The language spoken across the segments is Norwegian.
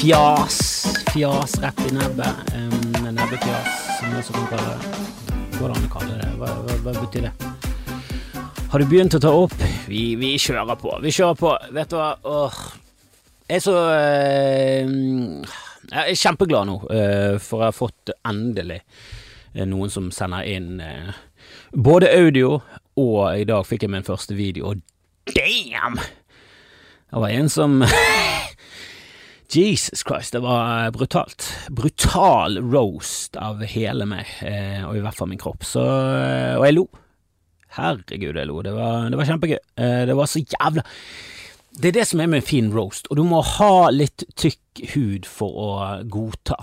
fjas. Fjas rett i nebbet. Um, nebbefjas, som også kan kalle det. An å kalle det? Hva, hva, hva betyr det? Har du begynt å ta opp? Vi, vi kjører på. Vi kjører på. Vet du hva? Åh. Jeg er så eh, Jeg er kjempeglad nå, eh, for jeg har fått endelig eh, noen som sender inn eh, både audio, og i dag fikk jeg min første video, og damn! Det var en som Jesus Christ, det var brutalt. Brutal roast av hele meg, eh, og i hvert fall min kropp. Så, eh, og jeg lo. Herregud, jeg lo. Det var, det var kjempegøy. Eh, det var så jævla Det er det som er med en fin roast, og du må ha litt tykk hud for å godta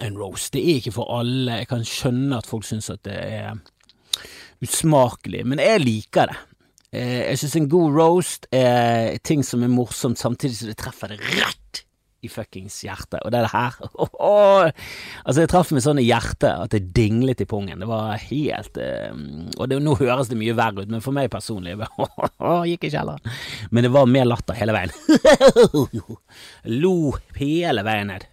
en roast. Det er ikke for alle. Jeg kan skjønne at folk syns at det er usmakelig, men jeg liker det. Jeg syns en god roast er ting som er morsomt, samtidig som det treffer det rett i fuckings hjertet, og det er det her. Oh, oh. Altså, jeg traff med sånn i hjertet at det dinglet i pungen. Det var helt uh, Og det, nå høres det mye verre ut, men for meg personlig oh, Gikk i kjelleren. Men det var mer latter hele veien. Lo hele veien ned.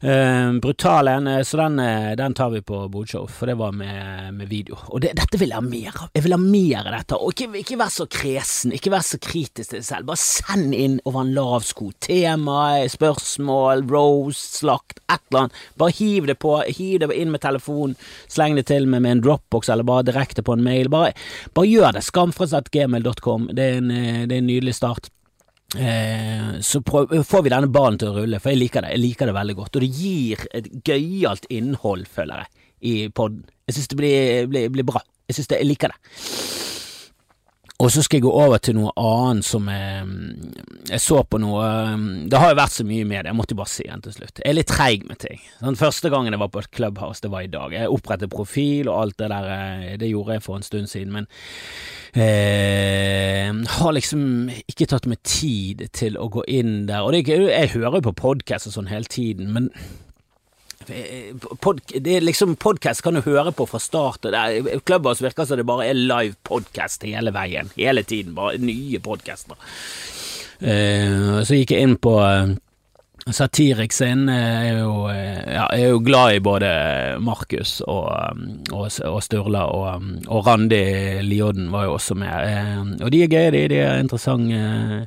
Uh, brutal en, så den, den, tar vi på Bodshow, for det var med, med video. Og det, dette vil jeg ha mer av. Jeg vil ha mer av dette. Og ikke, ikke vær så kresen, ikke vær så kritisk til deg selv. Bare send inn over en lav sko. Tema, spørsmål, roast, slakt, et eller annet. Bare hiv det på. Hiv det inn med telefonen. Sleng det til med, med en dropbox, eller bare direkte på en mail. Bare, bare gjør det. Skamfrelst.gmail.com. Det, det er en nydelig start. Eh, så får vi denne ballen til å rulle, for jeg liker det. Jeg liker det veldig godt. Og det gir et gøyalt innhold, føler jeg, i poden. Jeg syns det blir, blir, blir, bra. Jeg synes jeg liker det. Og så skal jeg gå over til noe annet som jeg, jeg så på noe Det har jo vært så mye med det, jeg måtte bare si den til slutt. Jeg er litt treig med ting. Den første gangen jeg var på et Clubhouse, det var i dag. Jeg opprettet profil og alt det der, eh, det gjorde jeg for en stund siden, men eh, har liksom ikke tatt meg tid til å gå inn der. Og det, jeg hører jo på podkast og sånn hele tiden, men Pod, det er liksom Podkast kan du høre på fra start. Clubhouse virker som det bare er live podkast hele veien. Hele tiden. Bare nye podkaster. Uh, så gikk jeg inn på uh, Satiriksen. Jeg er, jo, ja, jeg er jo glad i både Markus og, og, og, Sturla, og, og Randi Lioden var jo også med. og de er gøye, de. De er interessante,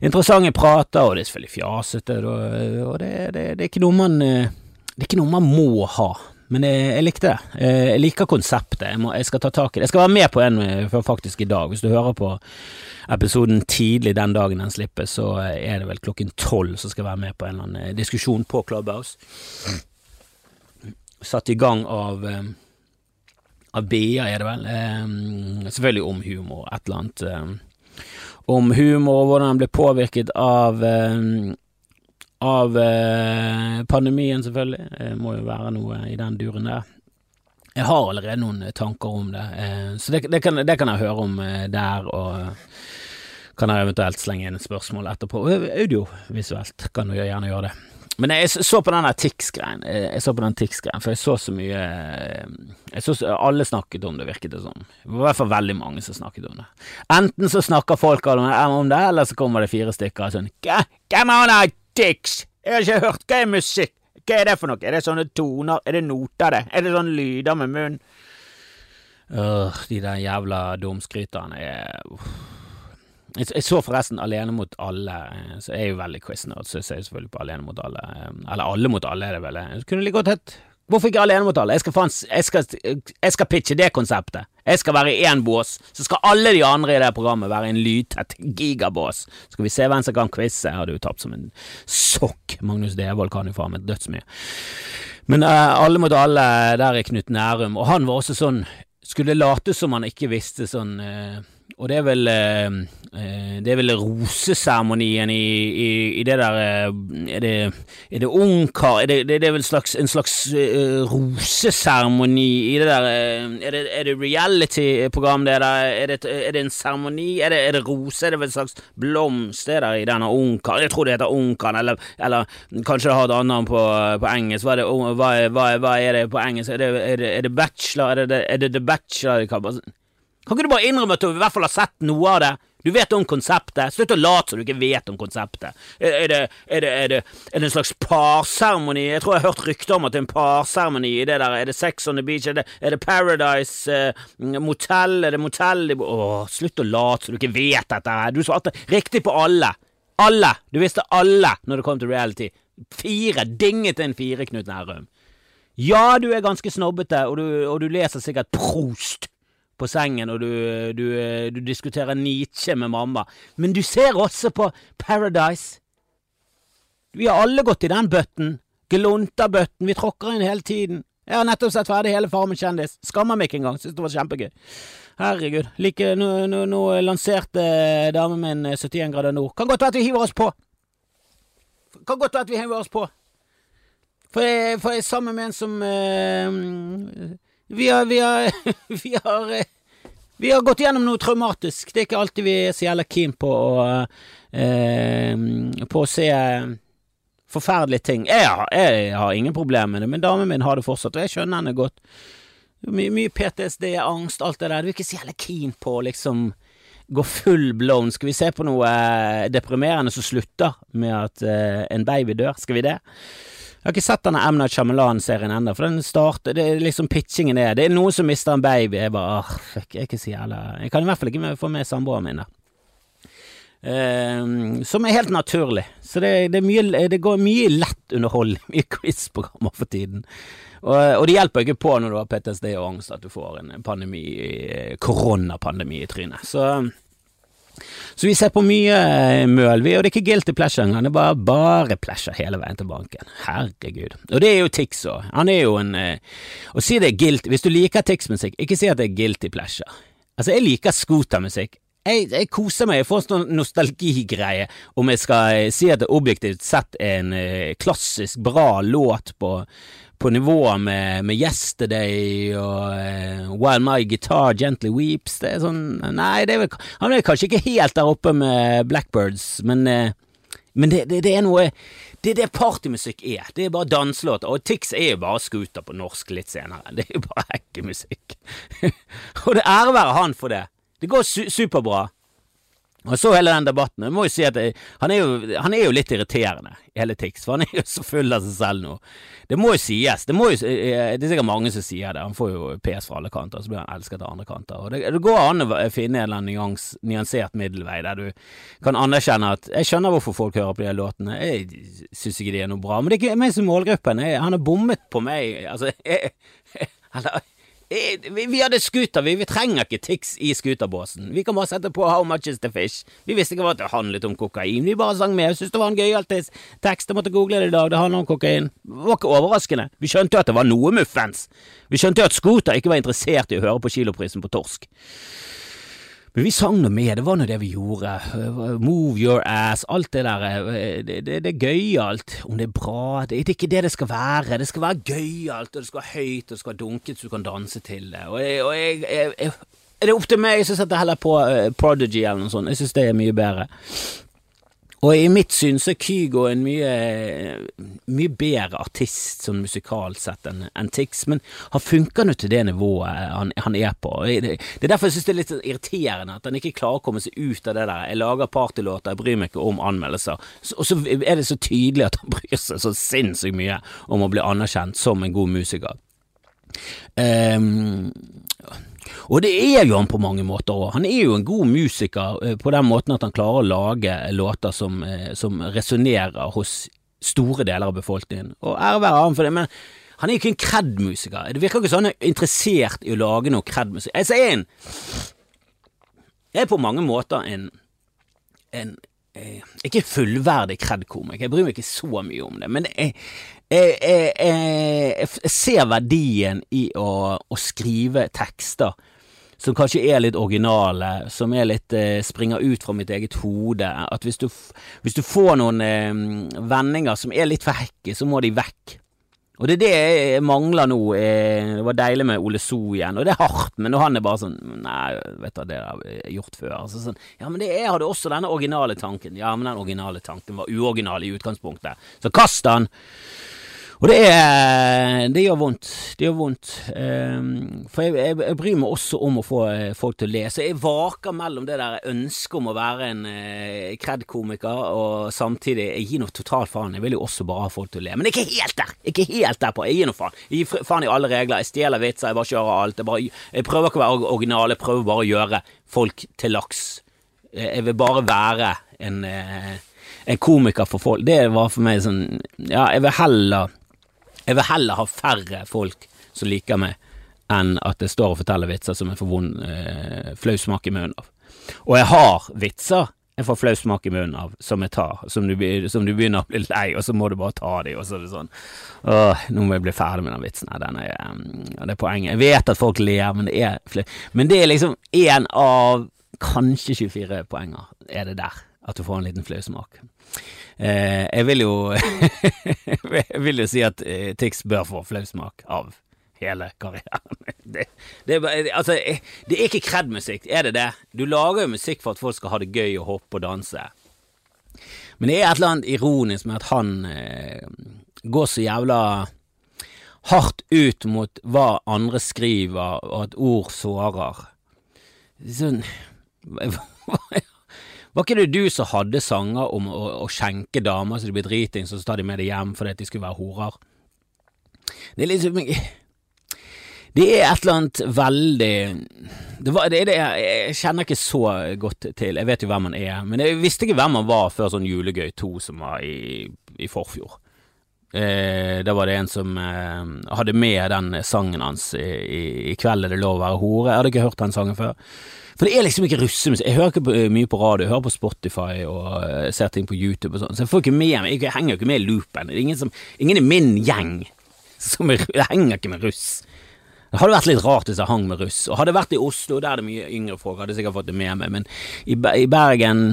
interessante prater, og det er selvfølgelig fjasete. Og, det, det, det er ikke noe man det er ikke noe man må ha, men jeg, jeg likte det. Jeg liker konseptet. Jeg, må, jeg, skal ta tak i det. Jeg skal være med på en faktisk i dag. Hvis du hører på episoden tidlig den dagen den slippes, så er det vel klokken tolv så skal være med på en eller annen diskusjon på Clubhouse. Satt i gang av av BA, er det vel. selvfølgelig om humor, et eller annet. om humor og hvordan den ble påvirket av av eh, pandemien, selvfølgelig. Det må jo være noe i den duren der. Jeg har allerede noen tanker om det, eh, så det, det, kan, det, kan, jeg høre om eh, der, og kan jeg eventuelt slenge inn et spørsmål etterpå. Audiovisuelt kan du gjerne gjøre det. Men jeg så på den Tix-greien, jeg så på den Tix-greien, for jeg så så mye jeg så, Alle snakket om det, virket det som. Det var i hvert fall veldig mange som snakket om det. Enten så snakker folk om det, eller så kommer det fire stykker sånn Hvem er Dix! Jeg har ikke hørt hva er musikk. Hva er det for noe? Er det sånne toner? Er det noter, det? Er det sånne lyder med munnen? Øh, de der jævla dumskryterne er jeg, jeg, så forresten Alene mot alle, så jeg er jo veldig quiznerd, så jeg ser selvfølgelig på Alene mot alle. Eller Alle mot alle, er det vel. Jeg kunne like godt hett Hvorfor ikke Alene mot alle? Jeg skal, faen, jeg, skal, jeg skal pitche det konseptet. Jeg skal være i én bås, så skal alle de andre i det programmet være en lydtett gigabås. Så skal vi se hvem som kan quize. Jeg hadde jo tapt som en sokk. Magnus Devold kan jo faen meg dødsmye. Men uh, Alle mot alle, der er Knut Nærum, og han var også sånn Skulle late som han ikke visste sånn uh, og det er vel eh, Det er vel roseseremonien i, i, i, det der eh, Er det, er det ungkar er det, det, er vel slags, en slags uh, roseseremoni i det der Er det, er det reality-program, det der? Er det, er det en seremoni? Er, er det, rose? Er det vel en slags blomst det der i denne ungkar? Jeg tror det heter ungkar, eller, eller, kanskje det har et annet navn på, på, engelsk. Hva er, hva, hva, hva er det på engelsk? Er det, er bachelor? Er det, The Bachelor? Kan kan ikke du bare innrømme at du i hvert fall har sett noe av det? Du vet om konseptet. Slutt å late som du ikke vet om konseptet. Er, er, det, er, det, er, det, en slags parseremoni? Jeg tror jeg har hørt rykter om at det er en parseremoni i det der. Er det Sex on the Beach? Er det, er Paradise uh, Motell? Er det Motell Åh, slutt å late som du ikke vet dette her. Du svarte riktig på alle. Alle! Du visste alle når det kom til reality. Fire. Dinget en fire, Knut Nærum. Ja, du er ganske snobbete, og du, og du leser sikkert Prost på sengen, og du, du, du diskuterer Nietzsche med mamma. Men du ser også på Paradise. Vi har alle gått i den bøtten. Glunta-bøtten. Vi tråkker inn hele tiden. Jeg har nettopp sett ferdig hele Farmen kjendis. Skammer meg ikke engang. Syns det var kjempegøy. Herregud. Like, nå, nå, nå lanserte damen min 71 grader nord. Kan godt være at vi hiver oss på. Kan godt være at vi hiver oss på. For jeg, for jeg er sammen med en som uh, vi har, vi har, vi har, vi har gått gjennom noe traumatisk. Det er ikke alltid vi er så jævla keen på å, eh, på å se forferdelige ting. Jeg har, jeg har ingen problemer med det, men damen min har det fortsatt, og jeg skjønner henne godt. My, mye PTSD, angst, alt det der. Du er ikke så jævla keen på å liksom gå full blown. Skal vi se på noe eh, deprimerende som slutter med at eh, en baby dør? Skal vi det? Jeg har ikke sett denne M. Night Shyamalan-serien ennå, for den starter Det er liksom pitchingen er Det er noen som mister en baby. Jeg bare ah, fuck, jeg er ikke så jævla Jeg kan i hvert fall ikke få med samboeren min, da. Uh, som er helt naturlig. Så det, det, mye, det går mye lett underholdning, mye quiz-programmer for tiden. Og, og, det hjelper ikke på når du har PTSD og angst at du får en pandemi, koronapandemi i trynet. Så så vi ser på mye eh, møl, vi, og det er ikke guilty pleasure engang, det er bare, bare pleasure hele veien til banken. Herregud. Og det er jo Tix òg. Han er jo en eh, Å si det er guilty Hvis du liker Tix-musikk, ikke si at det er guilty pleasure. Altså, jeg liker scootermusikk. Jeg, jeg, koser meg, jeg får sånn nostalgigreie om jeg skal eh, si at det objektivt sett er en klassisk bra låt på på nivå med, med, Yesterday og uh, While My Guitar Gently Weeps. Det er sånn Nei, er vel, han er kanskje ikke helt der oppe med Blackbirds, men, uh, men det, det, det, er noe Det er det partymusikk er. Det er bare danselåter. Og Tix er jo bare scooter på norsk litt senere. Det er jo bare hekkemusikk. og det ære være han for det. Det går su superbra. Og så hele den debatten. Jeg må jo si at jeg, han, er jo, han, er jo, litt irriterende, hele Tix, for han er jo så full av seg selv nå. Det må jo sies. Det, må jo, eh, det er sikkert mange som sier det. Han får jo PS fra alle kanter, så blir han elsket av andre kanter. Og det, det går an å finne en eller annen nyans, nyansert middelvei der du kan anerkjenne at Jeg skjønner hvorfor folk hører på de låtene, jeg syns ikke de er noe bra, men det er ikke meg som målgruppen. Jeg, han har bommet på meg. Altså, jeg, eller Eh, vi hadde scooter, vi. Vi trenger ikke Tix i scooterbåsen. Vi kan bare sette på How Much Is The Fish. Vi visste ikke hva det handlet om kokain. Vi bare sang med. Jeg syntes det var en gøyal tekst. Jeg måtte google det i dag. Det handler om kokain. Det var ikke overraskende. Vi skjønte jo at det var noe muffens. Vi skjønte jo at scooter ikke var interessert i å høre på kiloprisen på torsk. Men vi sang noe med, det var nå det vi gjorde. Move your ass, alt det der. Det, det, det er gøyalt. Om det er bra det, det, er ikke det det skal være. Det skal være gøyalt, og det skal være høyt, og det skal være dunket så du kan danse til det. Og, jeg, og jeg, jeg, er det opp til meg, så setter jeg heller på uh, Prodigy eller noe sånt. Jeg synes det er mye bedre. Og i mitt syn så er Kygo en mye, mye bedre artist sånn musikalt sett enn en Tix, men han funker nå til det nivået han, han er på. Det, er derfor jeg synes det er litt irriterende at han ikke klarer å komme seg ut av det der 'jeg lager partylåter, jeg bryr meg ikke om anmeldelser', og så er det så tydelig at han bryr seg så sinnssykt mye om å bli anerkjent som en god musiker. Um, og det er jo han på mange måter òg. Han er jo en god musiker eh, på den måten at han klarer å lage låter som, eh, som resonnerer hos store deler av befolkningen. Og ære være ham for det, men han er jo ikke en kred-musiker. Det virker ikke som han er interessert i å lage noe kred-musikk. Altså, en Jeg er på mange måter en, en eh, ikke fullverdig kred-komiker, jeg bryr meg ikke så mye om det, men jeg, jeg, jeg, jeg ser verdien i å, å skrive tekster som kanskje er litt originale, som er litt eh, springer ut fra mitt eget hode. At hvis du, hvis du får noen eh, vendinger som er litt for hekke, så må de vekk. Og det er det jeg mangler nå. Eh, det var deilig med Ole So igjen, og det er hardt, men han er bare sånn Nei, vet du, det har jeg gjort før. Altså sånn, ja, men det jeg hadde også denne originale tanken. Ja, men den originale tanken var uoriginal i utgangspunktet. Så kast den! Og det, er, det gjør vondt. Det gjør vondt. Um, for jeg, jeg, jeg, bryr meg også om å få eh, folk til å lese. Jeg vaker mellom det der ønsket om å være en uh, kred-komiker, og samtidig Jeg gir noe totalt faen. Jeg vil jo også bare ha folk til å le. Men jeg er ikke helt der! Jeg er ikke helt der på. Jeg gir noe faen. Jeg gir faen i alle regler. Jeg stjeler vitser, jeg bare kjører alt. Jeg, bare, jeg prøver ikke å være original, jeg prøver bare å gjøre folk til laks. Jeg vil bare være en, en komiker for folk. Det var for meg sånn Ja, jeg vil heller jeg vil heller ha færre folk som liker meg, enn at jeg står og forteller vitser som jeg får vond eh, flau smak i munnen av. Og jeg har vitser jeg får flau smak i munnen av, som jeg tar, som du, som du, begynner å bli lei, og så må du bare ta dem, og så er det sånn Åh, nå må jeg bli ferdig med den vitsen her, den er, det er poenget. Jeg vet at folk ler, men det er flau. Men det er liksom én av kanskje 24 poenger, er det der, at du får en liten flausmak. Eh, jeg vil jo Jeg vil jo si at eh, Tix bør få flausmak av hele karrieren. Det, det, er, altså, eh, det er ikke kred-musikk, er det det? Du lager jo musikk for at folk skal ha det gøy og hoppe og danse. Men det er et eller annet ironisk med at han eh, går så jævla hardt ut mot hva andre skriver, og at ord sårer. Sånn Var ikke det du som hadde sanger om å, å skjenke damer så de blir dritings, og så tar de med det hjem fordi de skulle være horer? Det er liksom Det er et eller annet veldig det var, det, det, Jeg kjenner ikke så godt til Jeg vet jo hvem han er, men jeg visste ikke hvem han var før sånn Julegøy 2 som var i, i forfjor. Eh, da var det en som eh, hadde med den sangen hans i, i, i kveld er det lov å være hore. Jeg hadde ikke hørt den sangen før. For det er liksom ikke russemusikk. Jeg hører ikke på, mye på radio, jeg hører på Spotify og uh, ser ting på YouTube og sånn, så jeg får ikke med meg Jeg henger ikke med i loopen. Ingen, som, ingen i min gjeng som er, Jeg henger ikke med russ. Det hadde vært litt rart hvis jeg hang med russ. Og hadde jeg vært i Oslo, der er det mye yngre folk, hadde jeg sikkert fått det med meg, men i, i Bergen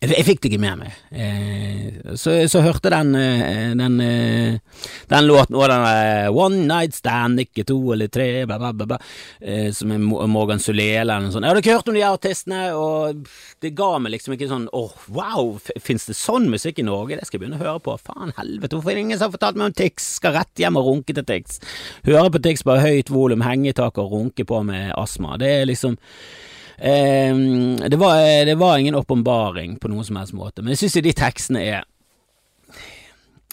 jeg, jeg fikk det ikke med meg. Eh, så, så hørte den, eh, den, eh, den låten og den der One Night Stand, ikke to eller tre, bla, bla, bla, bla eh, som er Morgan Solele eller noe sånt. Jeg hadde ikke hørt om de artistene, og det ga meg liksom ikke sånn åh, oh, wow, fins det sånn musikk i Norge? Det skal jeg begynne å høre på. Faen helvete, hvorfor er det ingen som har fortalt meg om Tix? Skal rett hjem og runke til Tix. Høre på Tix på høyt volum, henge i taket og runke på med astma. Det er liksom Eh, det, var, det, var, ingen åpenbaring på noen som helst måte, men jeg syns de tekstene er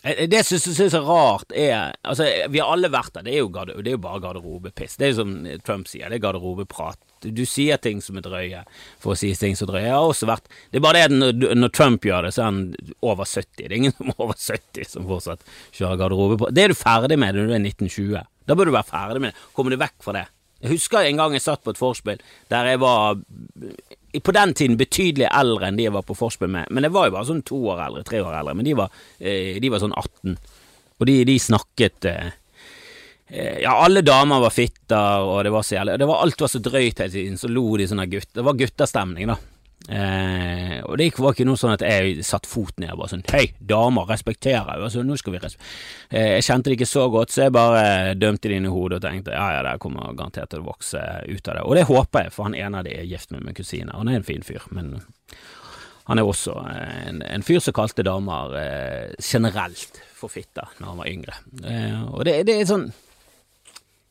eh, det som jeg syns er rart, er Altså, vi har alle vært der. Det er jo, garde, det er jo bare garderobepiss. Det er jo som Trump sier, det er garderobeprat. Du sier ting som er drøye for å si ting som er drøye. Jeg har også vært Det er bare det at når, når, Trump gjør det, så er han over 70. Det er ingen som er over 70 som fortsatt kjører garderobeprat. Det er du ferdig med når du er 1920. Da bør du være ferdig med det. Kommer du vekk fra det? Jeg husker en gang jeg satt på et forspill der jeg var på den tiden betydelig eldre enn de jeg var på forspill med. Men jeg var jo bare sånn to år eldre, tre år eldre. Men de var, eh, de var sånn 18. Og de, de snakket eh, Ja, alle damer var fitter, og det var så jævlig Det var Alt var så drøyt hele tiden, så lo de sånn av gutt. Det var gutterstemning, da. Eh, og det var ikke noe sånn at jeg satt fot ned og bare sånn Hei, damer, respekterer altså, nå skal vi eh, Jeg kjente det ikke så godt, så jeg bare dømte det inn i hodet og tenkte ja ja, det kommer garantert til å vokse ut av det. Og det håper jeg, for han ene av de er gift med min kusine. Han er en fin fyr, men han er også en, en fyr som kalte damer eh, generelt for fitta når han var yngre. Eh, og det, det er sånn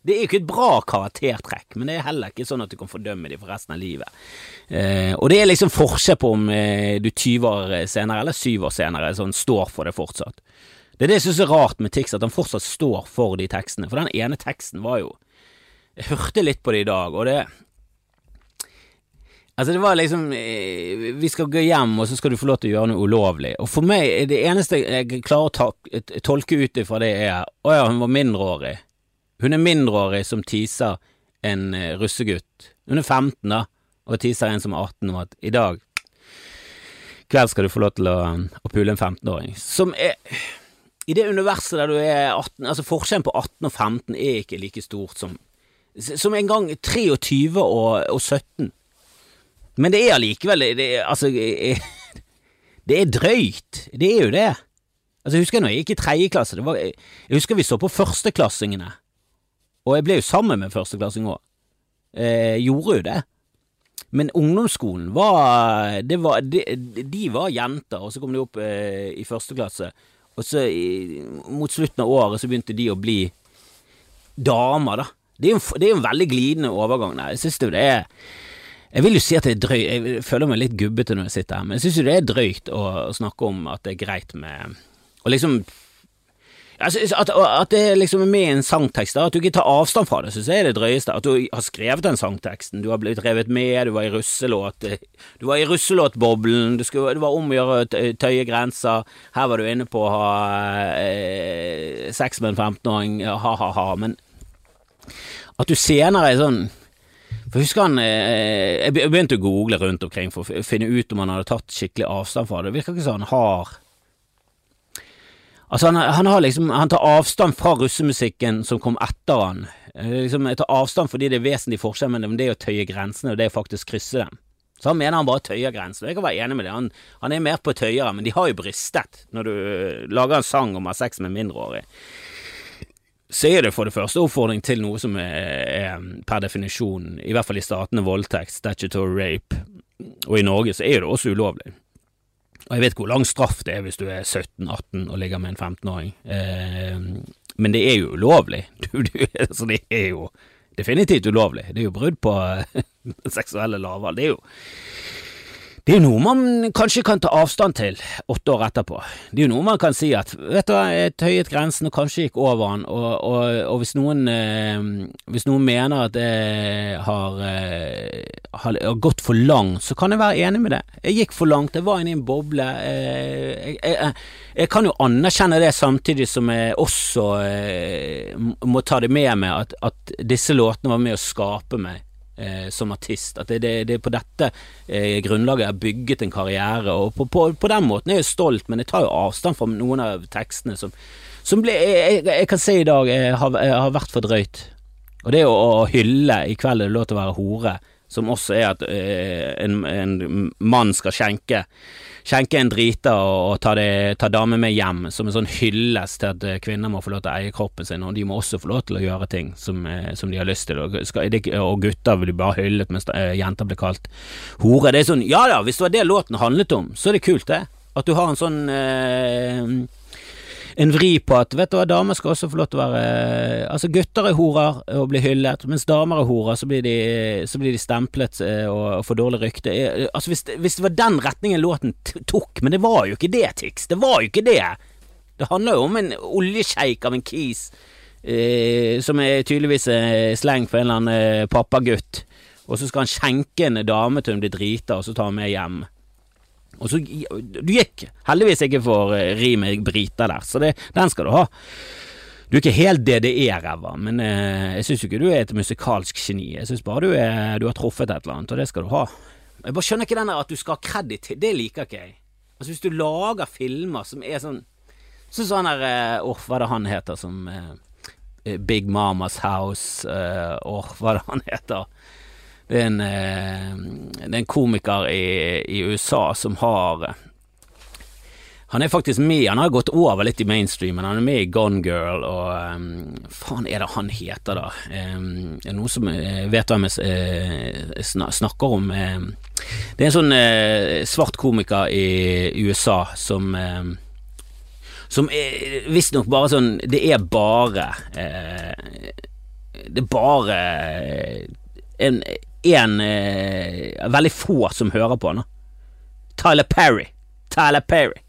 det er jo ikke et bra karaktertrekk, men det er heller ikke sånn at du kan fordømme dem for resten av livet. Eh, og det er liksom forskjell på om eh, du 20 år senere eller 7 år senere sånn, står for det fortsatt. Det er det jeg synes er rart med Tix, at han fortsatt står for de tekstene. For den ene teksten var jo Jeg hørte litt på det i dag, og det Altså, det var liksom eh, Vi skal gå hjem, og så skal du få lov til å gjøre noe ulovlig. Og for meg, det eneste jeg klarer å ta, tolke ut ifra det, er Å ja, hun var mindreårig. Hun er mindreårig som teaser en uh, russegutt. Hun er 15, da, og teaser en som er 18 om at i dag kveld skal du få lov til å, å pule en 15-åring. Som er I det universet der du er 18 Altså, forskjellen på 18 og 15 er ikke like stort som Som en gang 23 og, og 17. Men det er allikevel det, Altså Det er drøyt. Det er jo det. Altså, jeg husker når jeg gikk i tredje klasse. Var, jeg husker vi så på førsteklassingene. Og jeg ble jo sammen med førsteklassing òg. Eh, gjorde jo det. Men ungdomsskolen var, var de, de, var jenter, og så kom de opp eh, i første klasse, Og så i, mot slutten av året så begynte de å bli damer, da. Det er jo det en veldig glidende overgang der. Jeg synes jo det er Jeg vil jo si at det er drøyt, jeg føler meg litt gubbete når jeg sitter her, men jeg synes jo det er drøyt å, å snakke om at det er greit med Å liksom at, at, det liksom er med i en sangtekst, at du ikke tar avstand fra det, synes jeg er det drøyeste. At du har skrevet den sangteksten, du har blitt revet med, du var i russelåt Du var i russelåtboblen, det var om å gjøre tøye grenser, her var du inne på å ha eh, sex med en 15-åring, ha-ha-ha, men at du senere er sånn for husker han, eh, Jeg begynte å google rundt omkring for å finne ut om han hadde tatt skikkelig avstand fra det. Det virker ikke som han har Altså, han, han, har liksom Han tar avstand fra russemusikken som kom etter han. Eh, liksom, jeg tar avstand fordi det er vesentlig forskjell mellom det å tøye grensene og det å faktisk krysse dem. Så han mener han bare tøyer grensene. Jeg kan være enig med det. Han, han er mer på tøyere, men de har jo bristet når du lager en sang om å ha sex med mindreårig. så er det for det første oppfordring til noe som er, er, per definisjon, i hvert fall i statene, voldtekt, statutory rape, og i Norge så er det også ulovlig. Og jeg vet hvor lang straff det er hvis du er 17-18 og ligger med en 15-åring, eh, men det er jo ulovlig. Du, du, altså det er jo definitivt ulovlig. Det er jo brudd på seksuelle lavvalg. Det er jo det er jo noe man kanskje kan ta avstand til åtte år etterpå. Det er jo noe man kan si at vet du hva, jeg tøyet grensen og kanskje gikk over den, og, og, og hvis, noen, eh, hvis noen mener at jeg har, eh, har, gått for langt, så kan jeg være enig med det. Jeg gikk for langt, jeg var inne i en boble. Eh, jeg, jeg, jeg, kan jo anerkjenne det samtidig som jeg også eh, må ta det med meg at, at disse låtene var med å skape meg eh, som artist. At det, det, det på dette eh, grunnlaget jeg har bygget en karriere, og på, på, på, den måten er jeg stolt, men jeg tar jo avstand fra noen av tekstene som, som ble, jeg, jeg, kan si i dag jeg eh, har, jeg har, vært for drøyt. Og det å, å hylle i kveld er det lov til å være hore, som også er at eh, en, en mann skal skjenke skjenke en drita og, og ta, det, ta damer med hjem, som en sånn hyllest til at eh, kvinner må få lov til å eie kroppen sin, og de må også få lov til å gjøre ting som, eh, som de har lyst til, og, skal, og gutter blir bare hyllet mens uh, jenter blir kalt hore. Det er sånn, ja da, hvis det var det låten handlet om, så er det kult, det. At du har en sånn uh, en vri på at vet du hva, damer skal også få lov til å være Altså, gutter er horer og blir hyllet, mens damer er horer, så blir de, så blir de stemplet eh, og, og får dårlig rykte. Eh, altså, hvis, hvis, det var den retningen låten tok, men det var jo ikke det, Tix, det var jo ikke det. Det handler jo om en oljesjeik av en kis eh, som er tydeligvis eh, sleng for en eller annen eh, pappagutt, og så skal han skjenke en dame til hun blir drita, og så tar han med hjem. Og så, Du gikk heldigvis ikke for uh, ri med briter der, så det, den skal du ha. Du er ikke helt DDE-ræva, men uh, jeg syns ikke du er et musikalsk geni. Jeg syns bare du, er, du, har truffet et eller annet, og det skal du ha. Jeg bare skjønner ikke denne at du skal ha kreditt til. Det liker ikke jeg. Altså Hvis du lager filmer som er sånn Sånn sånn der Åh, uh, hva er det han heter som uh, Big Mamas House Åh, uh, hva er det han heter? Det er en, eh, det er en komiker i, i, USA som har Han er faktisk med, han har gått over litt i mainstreamen. Han er med i Gone Girl og um, Faen er det han heter, da? Um, er det noen som vet hvem jeg snakker om? Um, det er en sånn uh, svart komiker i, USA som um, som visstnok bare sånn Det er bare Det er bare en en eh, Veldig få som hører på han. Tyler Perry. Tyler Perry.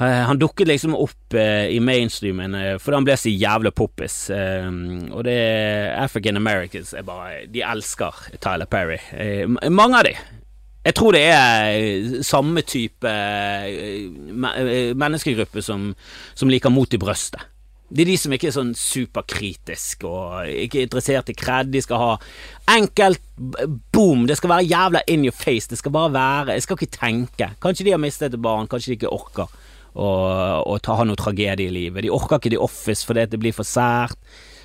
Eh, han dukket liksom opp eh, i mainstreamen eh, fordi han ble så jævlig poppis. Eh, og det er African Americans er bare De elsker Tyler Perry. Eh, mange av de. Jeg tror det er samme type menneskegruppe som, som liker mot i brøstet. Det er de som ikke er sånn superkritiske og ikke interessert i kred. De skal ha enkelt boom. Det skal være jævla in your face. Det skal bare være Jeg skal ikke tenke. Kanskje de har mistet et barn, kanskje de ikke orker å, å ta, ha noe tragedie i livet. De orker ikke The Office fordi det blir for sært.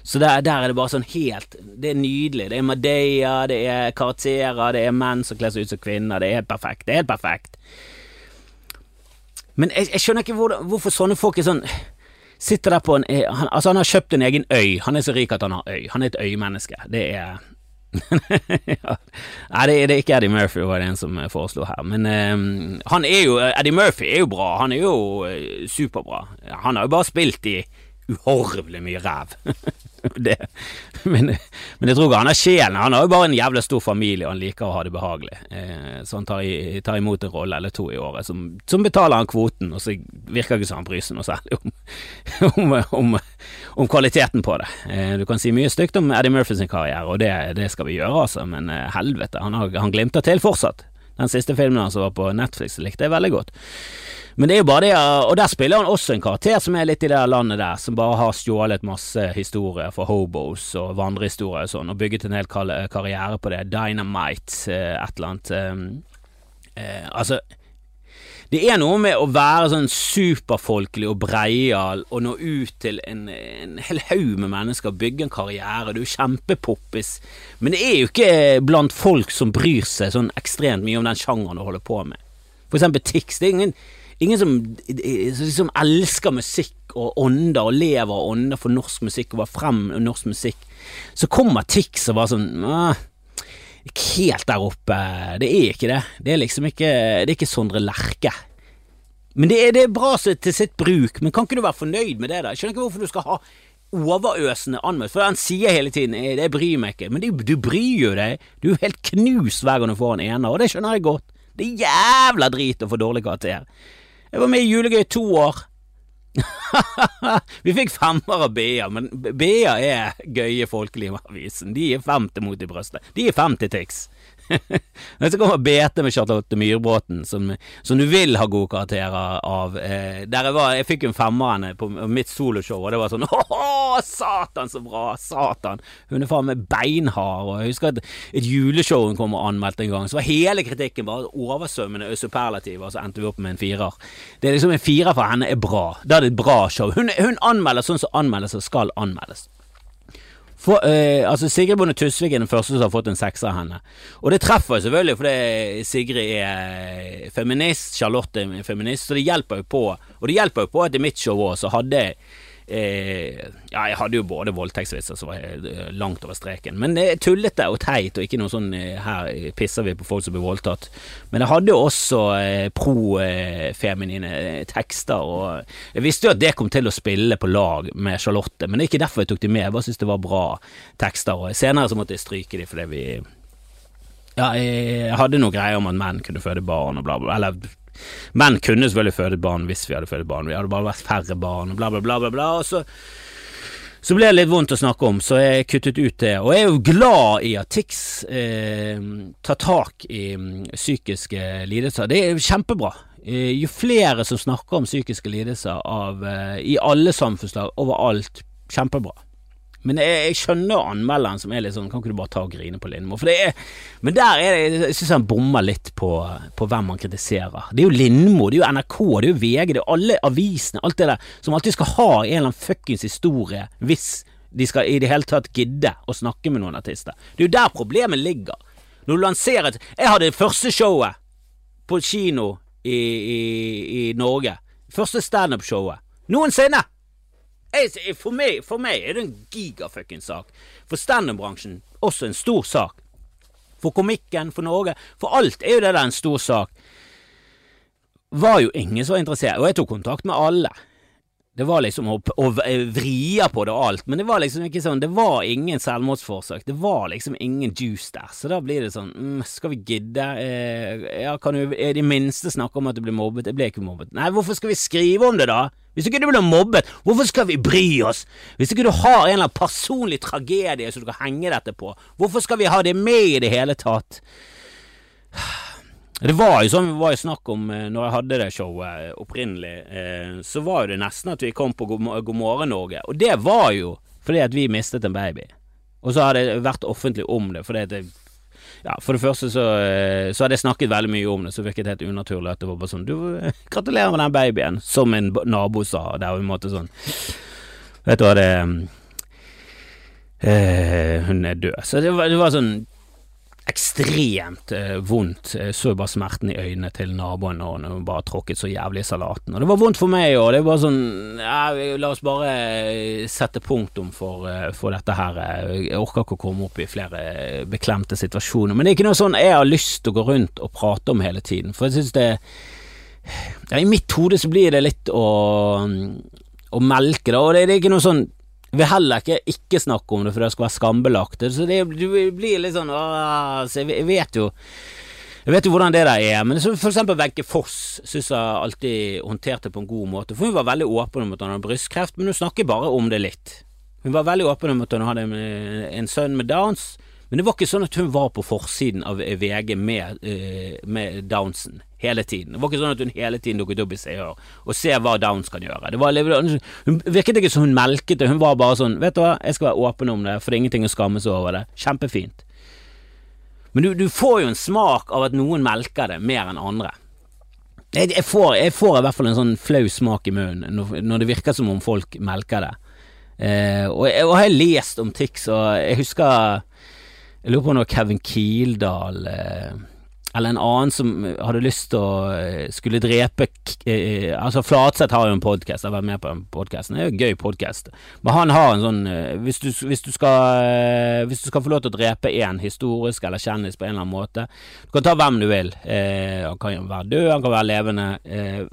Så der, der, er det bare sånn helt Det er nydelig. Det er Madeia, det er karakterer, det er menn som kler seg ut som kvinner. Det er helt perfekt. Det er helt perfekt. Men jeg, jeg skjønner ikke hvor, hvorfor sånne folk er sånn Sitter der på en han, Altså, han har kjøpt en egen øy. Han er så rik at han har øy. Han er et øymenneske. Det er ja. Nei, det, det, er ikke Eddie Murphy, var det en som foreslo her. Men um, han er jo Eddie Murphy er jo bra. Han er jo uh, superbra. Han har jo bare spilt i uhorvelig mye ræv. det, men, men, jeg tror ikke han har sjelen. Han har jo bare en jævla stor familie, og han liker å ha det behagelig. Eh, så han tar, i, tar, imot en rolle eller to i året som, som, betaler han kvoten, og så virker ikke som han bryr seg noe særlig om, om, om, om, kvaliteten på det. Eh, du kan si mye stygt om Eddie Murphy sin karriere, og det, det skal vi gjøre, altså, men eh, helvete, han, har, han glimter til fortsatt. Den siste filmen hans som var på Netflix, likte jeg veldig godt. Men det er jo bare det, og der spiller han også en karakter som er litt i det landet der, som bare har stjålet masse historier fra hobos og vandrehistorier og sånn, og bygget en hel karriere på det. Dynamite, eh, et eller annet. Eh, eh, altså det er noe med å være sånn superfolkelig og breial og nå ut til en, en hel haug med mennesker, bygge en karriere, du er kjempepoppis, men det er jo ikke blant folk som bryr seg sånn ekstremt mye om den sjangeren du holder på med. For eksempel Tix. Det er ingen ingen som, som elsker musikk og ånder og lever og ånder for norsk musikk og var frem norsk musikk. Så kommer Tix og bare sånn Ikke helt der oppe. Det er ikke det. Det er liksom ikke Det er ikke Sondre Lerche. Men det er, det er bra til sitt bruk, men kan ikke du være fornøyd med det, da? Skjønner ikke hvorfor du skal ha overøsende anmeldelse, for han sier hele tiden «Eh, 'det bryr meg ikke', men du, du bryr jo deg. Du er helt knust hver gang du får en ener, og det skjønner jeg godt. Det er jævla drit å få dårlig karakter. Jeg var med i Julegøy i to år. vi fikk femmer av BA, men BA er gøye folkeliv-avisen. De er fem til mot i brøstet. De er fem til Tix. Men så kommer BT med Charlotte Myrbråten, som, som, du vil ha gode karakterer av. Eh, der jeg var, jeg fikk en femmerne på mitt soloshow, og det var sånn Åh, satan, så bra! Satan! Hun er faen meg beinhard. Og jeg husker at et juleshow hun kom og anmeldte en gang, så var hele kritikken bare oversvømmende superlativ, og så endte vi opp med en firer. Det er liksom En firer for henne er bra. Da er det et bra show. Hun, hun anmelder sånn som anmeldelser skal anmeldes. For, eh, altså Sigrid Bonde Tusvik er den første som har fått en sekser av henne. Og det treffer jo selvfølgelig fordi Sigrid er feminist, Charlotte er feminist, så det hjelper jo på. Og det hjelper jo på at i mitt show òg så hadde jeg Eh, ja, jeg hadde jo både voldtektsvitser som var eh, langt over streken, men er tullete og teit, og ikke noe sånn eh, her pisser vi på folk som blir voldtatt. Men jeg hadde jo også eh, pro-feminine eh, tekster, og jeg visste jo at det kom til å spille på lag med Charlotte, men det er ikke derfor jeg tok de med, jeg bare syntes det var bra tekster, og senere så måtte jeg stryke de fordi vi ja, jeg hadde noe greier om at menn kunne føde barn og bla, bla, eller Menn kunne selvfølgelig føde barn hvis vi hadde født barn, vi hadde bare vært færre barn, bla, bla, bla, bla, bla. Og så, så ble det litt vondt å snakke om, så jeg kuttet ut det. Og jeg er jo glad i at TIX eh, tar tak i mm, psykiske lidelser. Det er kjempebra. Eh, jo flere som snakker om psykiske lidelser av, eh, i alle samfunnslag, overalt, kjempebra. Men jeg, jeg skjønner anmelderen som er litt sånn Kan ikke du bare ta og grine på Lindmo? For det er, men der er det, jeg syns han bommer litt på, på, hvem han kritiserer. Det er jo Lindmo, det er jo NRK, det er jo VG, det er alle avisene, alt det der som alltid skal ha en eller annen fuckings historie hvis de skal i det hele tatt gidde å snakke med noen artister. Det er jo der problemet ligger. Når du lanserer et Jeg hadde det første showet på kino i, i, i Norge. Første standup-showet noensinne! For meg, for meg er det en gigafuckings sak. For standup-bransjen også en stor sak. For komikken, for Norge, for alt er jo det der en stor sak. Var jo ingen som var interessert, og jeg tok kontakt med alle. Det var liksom å, å vrie på det og alt, men det var liksom ikke sånn Det var ingen selvmordsforsøk. Det var liksom ingen juice der. Så da blir det sånn mm, Skal vi gidde? Eh, ja, kan du i det minste snakke om at du blir mobbet? Jeg ble ikke mobbet. Nei, hvorfor skal vi skrive om det, da? Hvis ikke du blir mobbet, hvorfor skal vi bry oss? Hvis ikke du har en eller annen personlig tragedie som du kan henge dette på, hvorfor skal vi ha det med i det hele tatt? Det var jo sånn vi var i snakk om eh, når jeg hadde det showet eh, opprinnelig, eh, så var jo det nesten at vi kom på God morgen Norge, og det var jo fordi at vi mistet en baby. Og så har det vært offentlig om det, fordi at det ja, For det første så, så hadde jeg snakket veldig mye om det, så virket det helt unaturlig at det var bare sånn Du, gratulerer med den babyen, som en nabo sa, Det er jo en måte sånn Vet du hva, det eh, Hun er død. Så det var, det var sånn ekstremt eh, vondt. Jeg så bare smerten i øynene til naboen når hun bare tråkket så jævlig i salaten. Og det var vondt for meg òg. Det var sånn ja, La oss bare sette punktum for, eh, for, dette her. Jeg orker ikke å komme opp i flere beklemte situasjoner. Men det er ikke noe sånn jeg har lyst til å gå rundt og prate om hele tiden. For jeg syns det ja, I mitt hode så blir det litt å, å melke da. Og det, det er ikke noe sånn vil heller ikke ikke snakke om det for det skal være skambelagt. Så det, blir litt sånn åh, så jeg, vet jo jeg vet jo hvordan det der er, men for eksempel Wenche Foss syns jeg alltid håndterte på en god måte. For hun var veldig åpen om at hun hadde brystkreft, men hun snakker bare om det litt. Hun var veldig åpen om at hun hadde en, en sønn med Downs, men det var ikke sånn at hun var på forsiden av VG med, uh, med Downsen hele tiden. Det var ikke sånn at hun hele tiden dukket opp i seer og ser se hva Downs kan gjøre. Det var, hun virket ikke som hun melket det, hun var bare sånn Vet du hva, jeg skal være åpen om det, for det er ingenting å skamme seg over det. Kjempefint. Men du, du, får jo en smak av at noen melker det mer enn andre. Jeg, jeg, får, jeg får, i hvert fall en sånn flau smak i munnen når, når, det virker som om folk melker det. Eh, og, jeg, og jeg har lest om Tix, og jeg husker jeg lurer på når Kevin Kildahl eh, eller en annen som hadde lyst til å eh, skulle drepe eh, Altså Flatseth har jo en podkast, har vært med på den podkasten. Det er jo en gøy podkast. Men han har en sånn hvis du, hvis, du skal, hvis du skal få lov til å drepe én historisk eller kjendis på en eller annen måte Du kan ta hvem du vil. han kan være død, han kan være levende.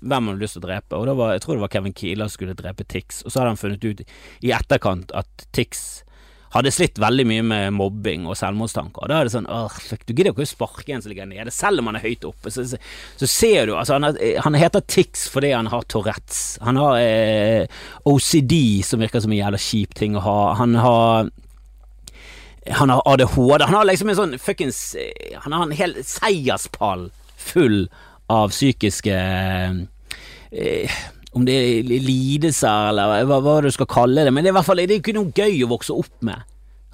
hvem har du lyst til å drepe? Og var, Jeg tror det var Kevin Kieler som skulle drepe Tix, og så hadde han funnet ut i etterkant at Tix hadde slitt veldig mye med mobbing og selvmordstanker. Da er det sånn fuck, du gidder ikke å sparke en som ligger nede, selv om han er høyt oppe. Så, så, så ser du, altså han, er, han, heter Tix fordi han har Tourettes. Han har eh, OCD, som virker som en jævla kjip ting å ha. Han har han har ADHD. Han har liksom en sånn fuckings eh, Han har en hel seierspall full av psykiske eh, om det er lidelser eller hva, hva, du skal kalle det, men det er i hvert fall det er ikke noe gøy å vokse opp med.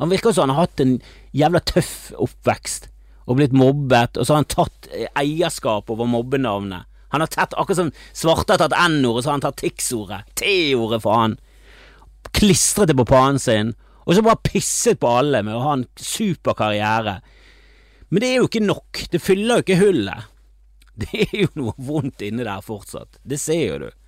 Han virker som han har hatt en jævla tøff oppvekst og blitt mobbet, og så har han tatt eierskap over mobbenavnet. Han har tatt, akkurat som Svarte har tatt N-ordet, så har han tatt Tix-ordet, T-ordet han, klistret det på pannen sin, og så bare pisset på alle med å ha en super karriere. Men det er jo ikke nok, det fyller jo ikke hullet. Det er jo noe vondt inni der fortsatt, det ser jo du.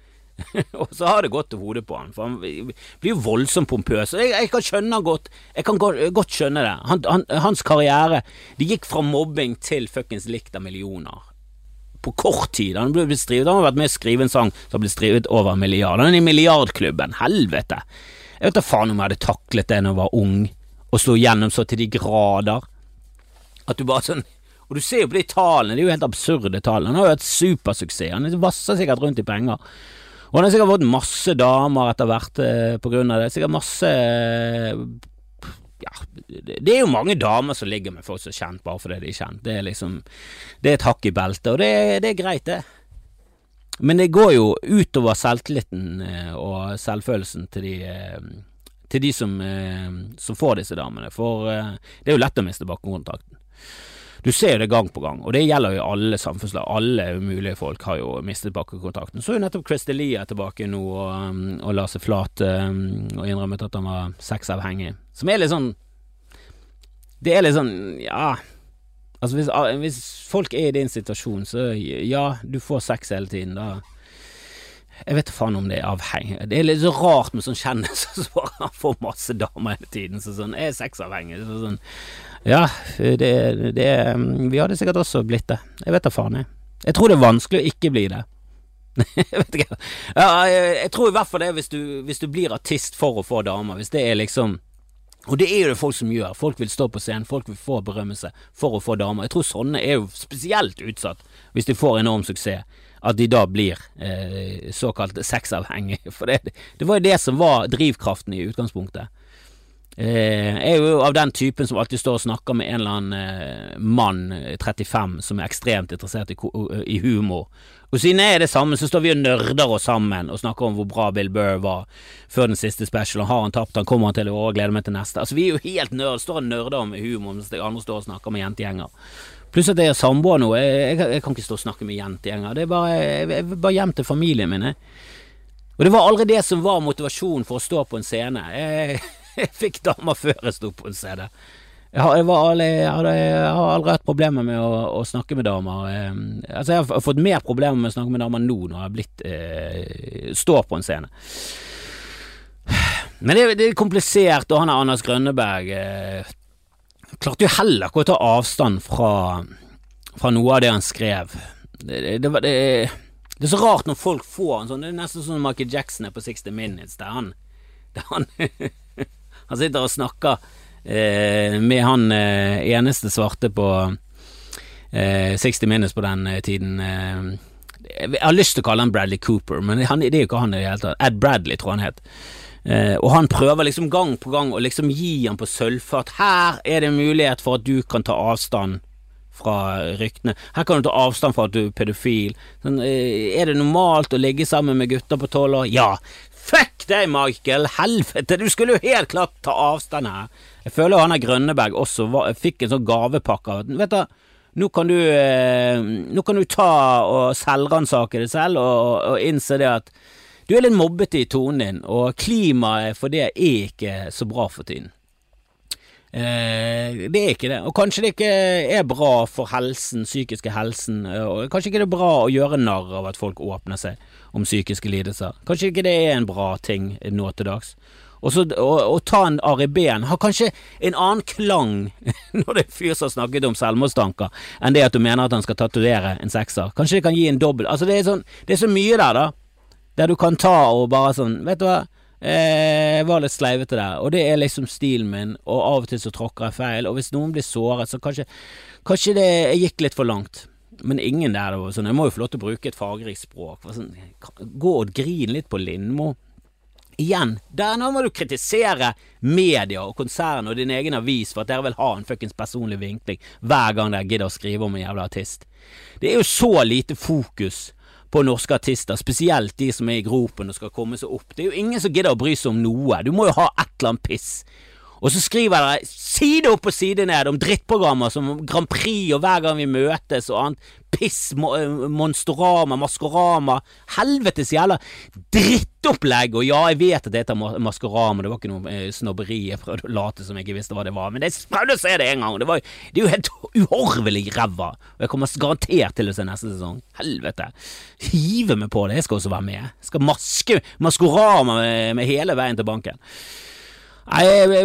og så har det gått til hodet på han, for han blir jo voldsomt pompøs. Jeg, jeg, kan skjønne godt Jeg kan godt, skjønne det. Han, han, hans karriere Det gikk fra mobbing til fuckings likt av millioner. På kort tid. Han, ble strivet, han har vært med å skrive en sang som har blitt skrevet over en milliard. Han er i milliardklubben. Helvete. Jeg vet da faen om jeg hadde taklet det da jeg var ung, og slo gjennom så til de grader. At du bare sånn og du ser jo på de tallene, det er jo helt absurde tall. Han har jo hatt supersuksess. Han vasser sikkert rundt i penger. Og han har sikkert fått masse damer etter hvert eh, på grunn av det. Sikkert masse eh, ja, det er jo mange damer som ligger med folk som er kjent bare fordi de er kjent. Det er liksom Det er et hakk i beltet, og det, det, er greit, det. Men det går jo utover selvtilliten eh, og selvfølelsen til de, til de som, som får disse damene. For det er jo lett å miste bakkekontakten. Du ser det gang på gang, og det gjelder jo alle samfunnslag. Alle umulige folk har jo mistet bakkekontakten. Så er jo nettopp Chris Delia tilbake nå og, um, og la seg flat um, og innrømmet at han var sexavhengig. Som er litt sånn Det er litt sånn, ja Altså hvis, ah, hvis folk er i din situasjon, så ja, du får sex hele tiden, da jeg vet faen om det er avhengig. Det er litt så rart med sånn kjendiser som bare får masse damer hele tiden. Så sånn, jeg er sexavhengig. Så sånn, ja, det, det Vi hadde sikkert også blitt det. Jeg vet da faen, jeg. Jeg tror det er vanskelig å ikke bli det. jeg vet ikke. Ja, jeg, jeg, tror i hvert fall det hvis du, hvis du blir artist for å få damer. Hvis det er liksom og det er jo det folk som gjør. Folk vil stå på scenen, folk vil få berømmelse for å få damer. Jeg tror sånne er jo spesielt utsatt hvis de får enorm suksess, at de da blir eh, såkalt sexavhengige. For det, det var jo det som var drivkraften i utgangspunktet. Eh, jeg er jo av den typen som alltid står og snakker med en eller annen eh, mann, 35, som er ekstremt interessert i, humor. Og siden jeg er det samme, så står vi og nerder oss sammen og snakker om hvor bra Bill Burr var før den siste specialen. Har han tapt, han kommer han til i år, gleder meg til neste. Altså Vi er jo helt nerd, står og nerder om humor mens de andre står og snakker med jentegjenger. Pluss at jeg er samboer nå, jeg, jeg, jeg, kan ikke stå og snakke med jentegjenger. Det er bare, jeg, jeg bare hjem til familien min. Og det var aldri det som var motivasjonen for å stå på en scene. Jeg jeg fikk damer før jeg sto på en CD. Jeg har, jeg, aldri, jeg, hadde, jeg har aldri hatt problemer med å, å snakke med damer. Eh, altså Jeg har fått mer problemer med å snakke med damer nå når jeg har blitt eh, står på en scene. Men det, det er komplisert, og han er Anders Grønneberg eh, klarte jo heller ikke å ta avstand fra, fra noe av det han skrev. Det, det, det, det, det er så rart når folk får en sånn Det er nesten sånn Michael Jackson er på 60 Minutes, der han, der han, han sitter og snakker eh, med han eh, eneste svarte på eh, 60 Minutes på den eh, tiden. Eh, jeg har lyst til å kalle han Bradley Cooper, men han, det er jo ikke han i det hele tatt. Ed Bradley, tror han het. Eh, og han prøver liksom gang på gang å liksom gi han på sølvfat. Her er det mulighet for at du kan ta avstand fra ryktene. Her kan du ta avstand fra at du er pedofil. Sånn, er det normalt å ligge sammen med gutter på tolv år? Ja. Fuck deg, Michael! Helvete! Du skulle jo helt klart ta avstand her. Jeg føler han er Grønneberg også var, fikk en sånn gavepakke av Vet du, nå kan du, eh, nå kan du ta og selvransake deg selv og, og innse det at du er litt mobbete i tonen din, og klimaet for det er ikke så bra for tiden. Eh, det er ikke det, og kanskje det ikke er bra for helsen, psykiske helsen, og kanskje ikke det er bra å gjøre narr av at folk åpner seg om psykiske lidelser. Kanskje ikke det er en bra ting nå til dags. Og så å, ta en Ari Behn har kanskje en annen klang når det er fyr som har snakket om selvmordstanker, enn det at du mener at han skal tatovere en sekser. Kanskje det kan gi en dobbel Altså, det er, sånn, det er så mye der, da, der du kan ta og bare sånn Vet du hva, eh, var litt sleivete der, og det er liksom stilen min, og av og til så tråkker jeg feil, og hvis noen blir såret, så kanskje, kanskje det gikk litt for langt. Men ingen der, det var sånn, jeg må jo få lov til å bruke et fargerikt språk. Sånn, gå og grine litt på Lindmo. Igjen, der nå må du kritisere media og konsern og din egen avis for at dere vil ha en fuckings personlig vinkling hver gang dere gidder å skrive om en jævla artist. Det er jo så lite fokus på norske artister, spesielt de som er i gropen og skal komme seg opp. Det er jo ingen som gidder å bry seg om noe. Du må jo ha et eller annet piss. Og så skriver dere side opp og side ned om drittprogrammer som Grand Prix og Hver gang vi møtes og annet piss, Monsterama, Monstorama, Maskorama Helvetes jævla drittopplegg! Og ja, jeg vet at det heter Maskorama, det var ikke noe eh, snobberi. Jeg prøvde å late som jeg ikke visste hva det var, men jeg prøvde å se det en gang. Det, var, det er jo helt uhorvelig ræva. Og jeg kommer garantert til å se neste sesong. Helvete. Hive meg på det, jeg skal også være med. Jeg skal maske Maskorama med, med hele veien til banken. Nei, det,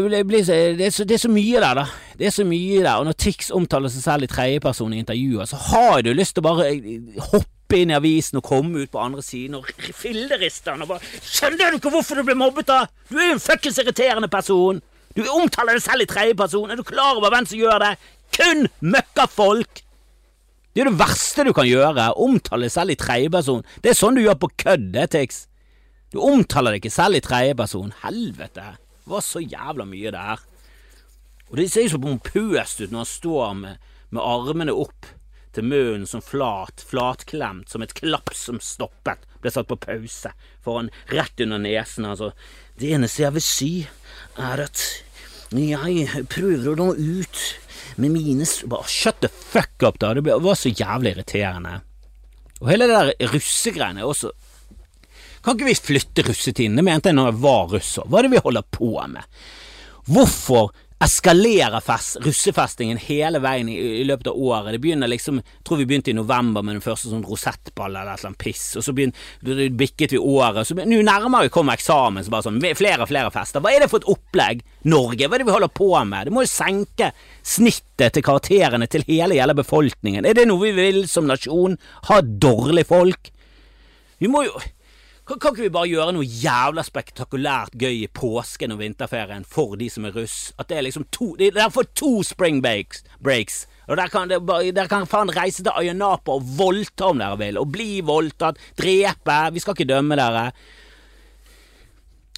er så, det er så mye der, da. Det er så mye der. Og når Tix omtaler seg selv i tredjeperson i intervjuer, så har du lyst til å bare eh, hoppe inn i avisen og komme ut på andre siden og filleriste han og bare Skjønner du ikke hvorfor du ble mobbet, da? Du er jo en fuckings irriterende person. Du omtaler deg selv i tredjeperson. Er du klar over hvem som gjør det? Kun møkkafolk! Det er det verste du kan gjøre. Omtale deg selv i tredjeperson. Det er sånn du gjør på kødd, det, Tix. Du omtaler deg ikke selv i tredjeperson. Helvete. Det var så jævla mye der. Og det ser jo så pompøst ut når han står med, med armene opp til munnen som flat, flatklemt, som et klapp som stoppet, ble satt på pause, foran rett under nesen. Altså, det eneste jeg vil si, er at jeg prøver å nå ut med mine Bare shut the fuck up, da! Det var så jævlig irriterende. Og hele det der russegreiene er også kan ikke vi flytte russetiden? Det mente jeg når jeg var russer. Hva er det vi holder på med? Hvorfor eskalerer fest, russefestingen hele veien i, i, løpet av året. Det begynner liksom Jeg tror vi begynte i november med den første sånn rosettball eller et eller annet piss, og så begynte, bikket vi året. Så Nå nærmere vi kommer eksamen, så bare sånn Flere og flere fester. Hva er det for et opplegg, Norge? Hva er det vi holder på med? Det må jo senke snittet til karakterene til hele hele befolkningen. Er det noe vi vil som nasjon? Ha dårlige folk? Vi må jo kan, kan, ikke vi bare gjøre noe jævla spektakulært gøy i påsken og vinterferien for de som er russ? At det er liksom to de, Der får to spring breaks. breaks. Og Dere kan, der kan faen reise til Ayanapa og voldta om dere vil, og bli voldtatt, drepe. Vi skal ikke dømme dere.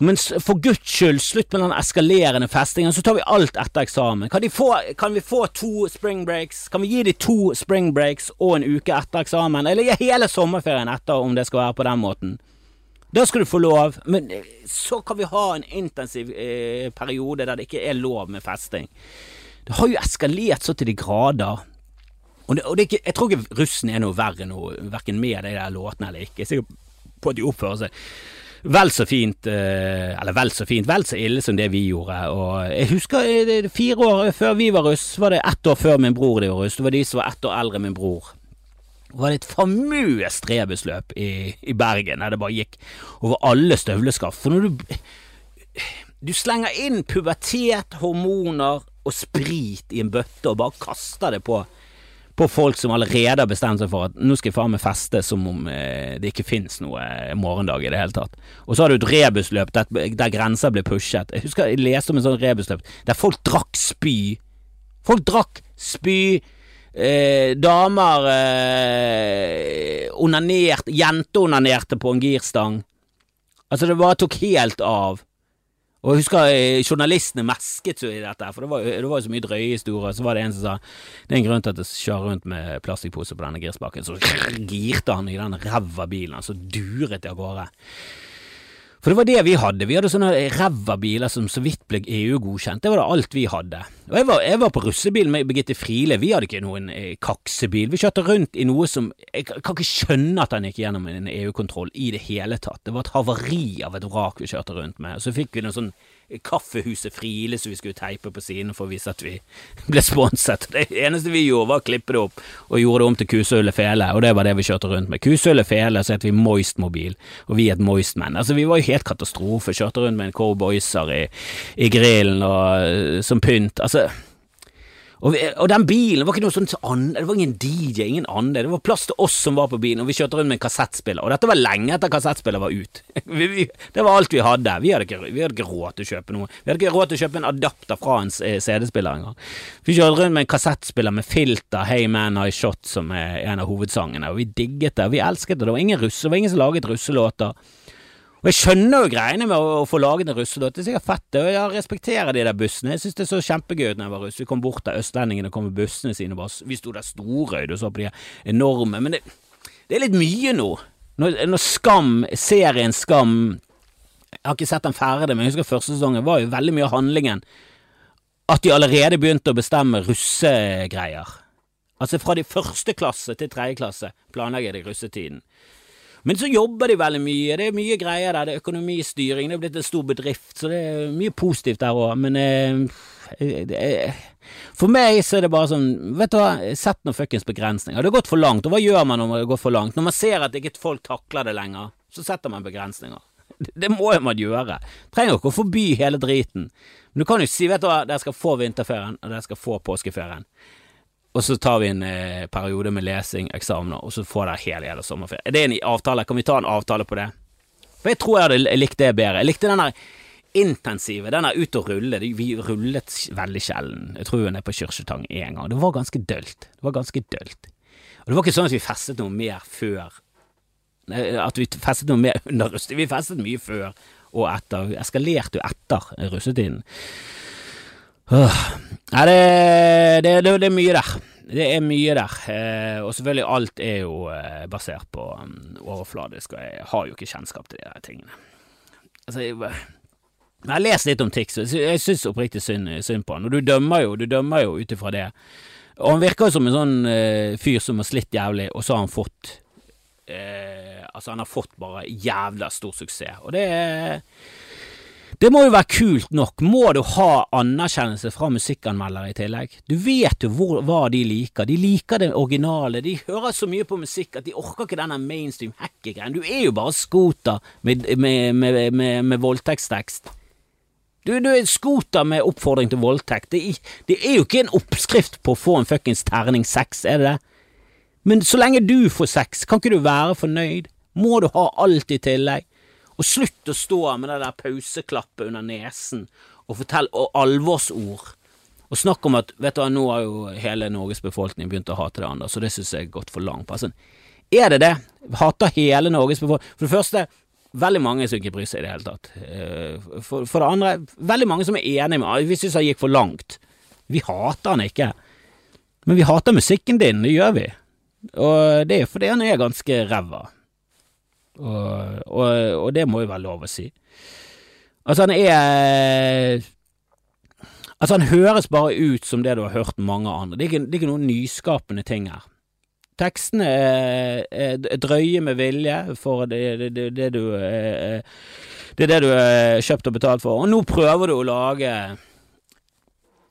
Men for guds skyld, slutt med den eskalerende festingen, så tar vi alt etter eksamen. Kan, få, kan, vi få to spring breaks? Kan vi gi dem to spring breaks og en uke etter eksamen? Eller hele sommerferien etter, om det skal være på den måten? Da skal du få lov, men eh, så kan vi ha en intensiv eh, periode der det ikke er lov med festing. Det har jo eskalert så til de grader. Og, det, og det ikke, jeg tror ikke russen er noe verre nå, verken med de der låtene eller ikke. Jeg er sikker på at de oppfører seg vel så fint, eh, eller vel så fint, vel så ille som det vi gjorde. Og jeg husker eh, fire år før vi var russ, var det ett år før min bror det var russ. Det var de som var ett år eldre enn min bror. Det var et famøst rebusløp i, i Bergen, der det bare gikk over alle støvleskaft. For når du Du slenger inn pubertet, hormoner og sprit i en bøtte og bare kaster det på på folk som allerede har bestemt seg for at nå skal jeg faen meg feste som om eh, det ikke finnes noe eh, morgendag i det hele tatt. Og så har du et rebusløp der, der grenser blir pushet. Jeg husker jeg leste om en sånn rebusløp der folk drakk spy. Folk drakk spy. Eh, damer eh, onanerte Jenter onanerte på en girstang. Altså, det bare tok helt av. Og jeg husker eh, journalistene mesket så i dette, for det var, det var så mye drøye historier. Så var det en som sa det er en grunn til at jeg kjører rundt med plastikkpose på denne girspaken. Så girte han i den ræva bilen, så duret det av gårde. For det var det vi hadde. Vi hadde sånne ræva biler som så vidt ble EU-godkjent. Det var det alt vi hadde. Og jeg var, jeg var på russebil med Birgitte Friele. Vi hadde ikke noen eh, kaksebil. Vi kjørte rundt i noe som Jeg kan ikke skjønne at han gikk gjennom en EU-kontroll i det hele tatt. Det var et havari av et vrak vi kjørte rundt med. Så fikk vi noe sånn Kaffehuset Friele som vi skulle teipe på siden for å vise at vi ble sponset. Det eneste vi gjorde, var å klippe det opp og gjorde det om til Kusølle Fele, og det var det vi kjørte rundt med. Kusølle Fele, så heter vi Moist Mobil, og vi er et Moist Men. Altså, vi var jo helt katastrofe. Kjørte rundt med en cowboyser i, i grillen og som pynt. Altså og, vi, og, den bilen var ikke noe sånt an, Det var ingen DJ, ingen andre. Det var plass til oss som var på bilen, og vi kjørte rundt med en kassettspiller. Og dette var lenge etter kassettspiller var ut. vi, vi, det var alt vi hadde. Vi hadde, ikke, vi hadde, ikke, råd til å kjøpe noe. Vi hadde ikke råd til å kjøpe en adapter fra en eh, CD-spiller engang. Vi kjørte rundt med en kassettspiller med filter, Hey Man I Shot, som er en av hovedsangene, og vi digget det. Vi elsket det. Det var ingen russe, det var ingen som laget russelåter. Og jeg skjønner jo greiene med å, å få laget en russelåt, det er sikkert fett, og jeg respekterer de der bussene. Jeg synes det er så kjempegøy når jeg var russ. Vi kom bort der østlendingene kom med bussene sine, bare, vi sto der storøyde og så på de enorme, men det, det er litt mye nå. Når, når Skam, serien Skam Jeg har ikke sett den ferdig, men jeg husker første sesongen var jo veldig mye av handlingen at de allerede begynte å bestemme russegreier. Altså fra de første klasse til tredje klasse planlegger de russetiden. Men så jobber de veldig mye, det er mye greier der, det er økonomistyring, det er blitt en stor bedrift, så det er mye positivt der òg, men eh, for meg så er det bare sånn, vet du hva, sett noen fuckings begrensninger. Det har gått for langt, og hva gjør man når det går for langt? Når man ser at ikke folk takler det lenger, så setter man begrensninger. Det må jo man gjøre. Trenger ikke å forby hele driten. Men du kan jo si, vet du hva, dere skal få vinterferien, og dere skal få påskeferien. Og så tar vi en eh, periode med lesing, eksamener, og så får dere hele hele sommerferie. Er det en avtale? Kan vi ta en avtale på det? For jeg tror jeg hadde likt det bedre. Jeg likte den der intensive, den der ut og rulle. Vi rullet veldig sjelden. Jeg tror hun er på Kyrkjetang én gang. Det var ganske dølt. Det var ganske dølt. Og det var ikke sånn at vi festet noe mer før At vi festet noe mer under russetid. Vi festet mye før og etter. Vi eskalerte jo etter russetiden. Nei, det, det, det, det, er mye der. Det er mye der. Eh, og selvfølgelig, alt er jo eh, basert på um, overfladisk, og jeg har jo ikke kjennskap til de der tingene. Altså, jeg, jeg har litt om Tix, og jeg syns oppriktig synd, synd, på han. Og du dømmer jo, du jo ut ifra det. Og han virker jo som en sånn eh, fyr som har slitt jævlig, og så har han fått eh, Altså, han har fått bare jævla stor suksess. Og det er det må jo være kult nok. Må du ha anerkjennelse fra musikkanmeldere i tillegg? Du vet jo hvor, hva de liker. De liker det originale. De hører så mye på musikk at de orker ikke denne mainstream hackegreien. Du er jo bare scooter med, med, med, med, med voldtektstekst. Du, du er scooter med oppfordring til voldtekt. Det, det, er jo ikke en oppskrift på å få en fuckings terning seks, er det det? Men så lenge du får sex, kan ikke du være fornøyd? Må du ha alt i tillegg? Og slutt å stå med det der pauseklappet under nesen og fortelle og alvorsord. Og snakk om at vet du hva, nå har jo hele Norges befolkning begynt å hate det andre, så det synes jeg er gått for langt. Altså, er det det? Hater hele Norges befolkning? For det første, veldig mange som ikke bryr seg i det hele tatt. Eh, for, for det andre, veldig mange som er enige med Vi synes han gikk for langt. Vi hater han ikke. Men vi hater musikken din, det gjør vi. Og det er fordi han er ganske ræva. Og, og, og, det må jo være lov å si. Altså, han er Altså, han høres bare ut som det du har hørt mange andre. Det er ikke, det er ikke noen nyskapende ting her. Tekstene er, er drøye med vilje for det, det, det, det du er, Det er det du har kjøpt og betalt for. Og nå prøver du å lage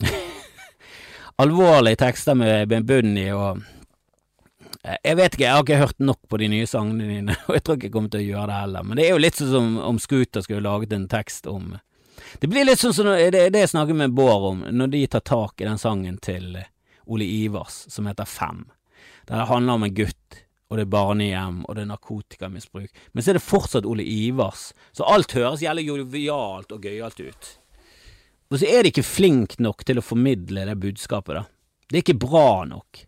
alvorlige tekster med, med bunn i og jeg vet ikke, jeg har ikke hørt nok på de nye sangene dine, og jeg tror ikke jeg kommer til å gjøre det heller. Men det er jo litt sånn som om Scooter skulle laget en tekst om Det blir litt sånn som det, det jeg snakker med Bård om, når de tar tak i den sangen til Ole Ivers som heter Fem. Der det handler om en gutt, og det er barnehjem, og det er narkotikamisbruk. Men så er det fortsatt Ole Ivers, så alt høres jævlig jovialt og gøyalt ut. Og så er de ikke flink nok til å formidle det budskapet, da. Det er ikke bra nok.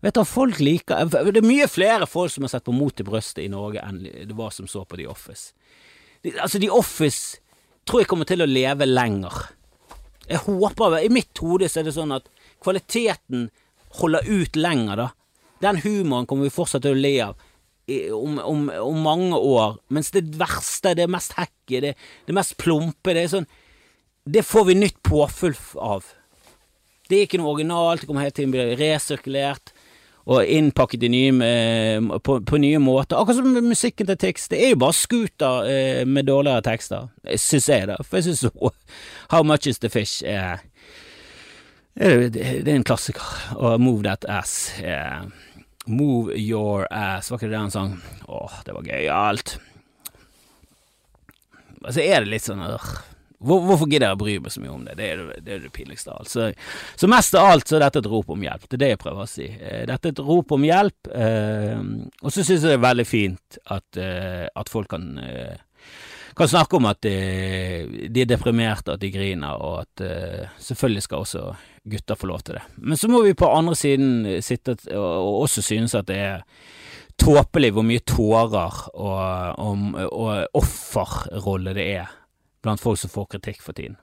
Vet du, folk liker Det er mye flere folk som har sett på Mot i brøstet i Norge enn det var som så på The Office. De, altså, The Office tror jeg kommer til å leve lenger. Jeg håper I mitt hode så er det sånn at kvaliteten holder ut lenger, da. Den humoren kommer vi fortsatt til å le av om, om, om, mange år, mens det verste, det mest hacky, det, det mest plumpe, det er sånn Det får vi nytt påfyll av. Det er ikke noe originalt, det kommer hele tiden bli resirkulert og innpakket i nye, eh, på, på, nye måter. Akkurat som musikken til tekst. Det er jo bare scooter eh, med dårligere tekster, syns jeg, da. For jeg syns How Much Is The Fish er, det, er en klassiker. Og Move That Ass. Move Your Ass, var ikke det han sang? Åh, det var gøyalt. Altså er det litt sånn øh, hvor, hvorfor gidder jeg å bry meg så mye om det? Det er det, er det pinligste av alt. Så, så, mest av alt så er dette et rop om hjelp. Det er det jeg prøver å si. Eh, dette er et rop om hjelp, eh, og så synes jeg det er veldig fint at, eh, at folk kan, eh, kan snakke om at de, de, er deprimerte, at de griner, og at uh, selvfølgelig skal også gutter få lov til det. Men så må vi på andre siden sitte og, og også synes at det er tåpelig hvor mye tårer og, og, og offerrolle det er blant folk som får kritikk for tiden.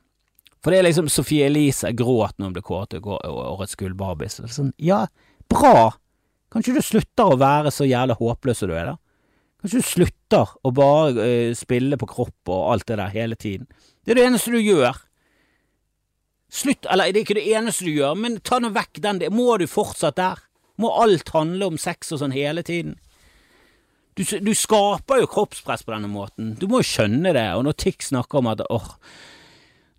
For det er liksom Sophie Elise gråt når hun ble kåret til årets gullbarbis. Sånn, ja, bra! Kanskje du slutter å være så jævlig håpløs som du er, da? Kanskje du slutter å bare uh, spille på kropp og alt det der hele tiden? Det er det eneste du gjør. Slutt, eller det er ikke det eneste du gjør, men ta nå vekk den, må du fortsatt der? Må alt handle om sex og sånn hele tiden? Du, du, skaper jo kroppspress på denne måten. Du må jo skjønne det. Og når Tix snakker om at åh,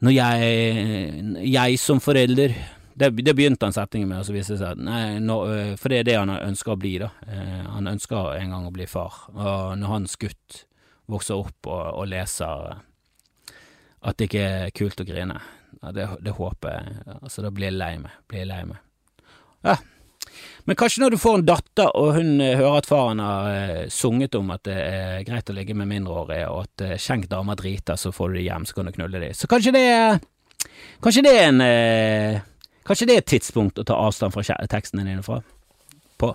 når jeg, jeg som forelder det, det begynte han setningen med, og så viste det seg at nei, når, for det er det han ønsker å bli, da. Eh, han ønsker en gang å bli far. Og når hans gutt vokser opp og, og leser at det ikke er kult å grine, det, det håper jeg. Altså, da blir jeg lei meg. Blir jeg lei meg. Ja, men kanskje når du får en datter, og hun eh, hører at faren har eh, sunget om at det er greit å ligge med mindreårige, og at eh, skjenk damer driter, så får du det hjem, så kan du knulle dem. Så kanskje det Kanskje det er en Kanskje det er et tidspunkt å ta avstand fra tekstene dine fra? På.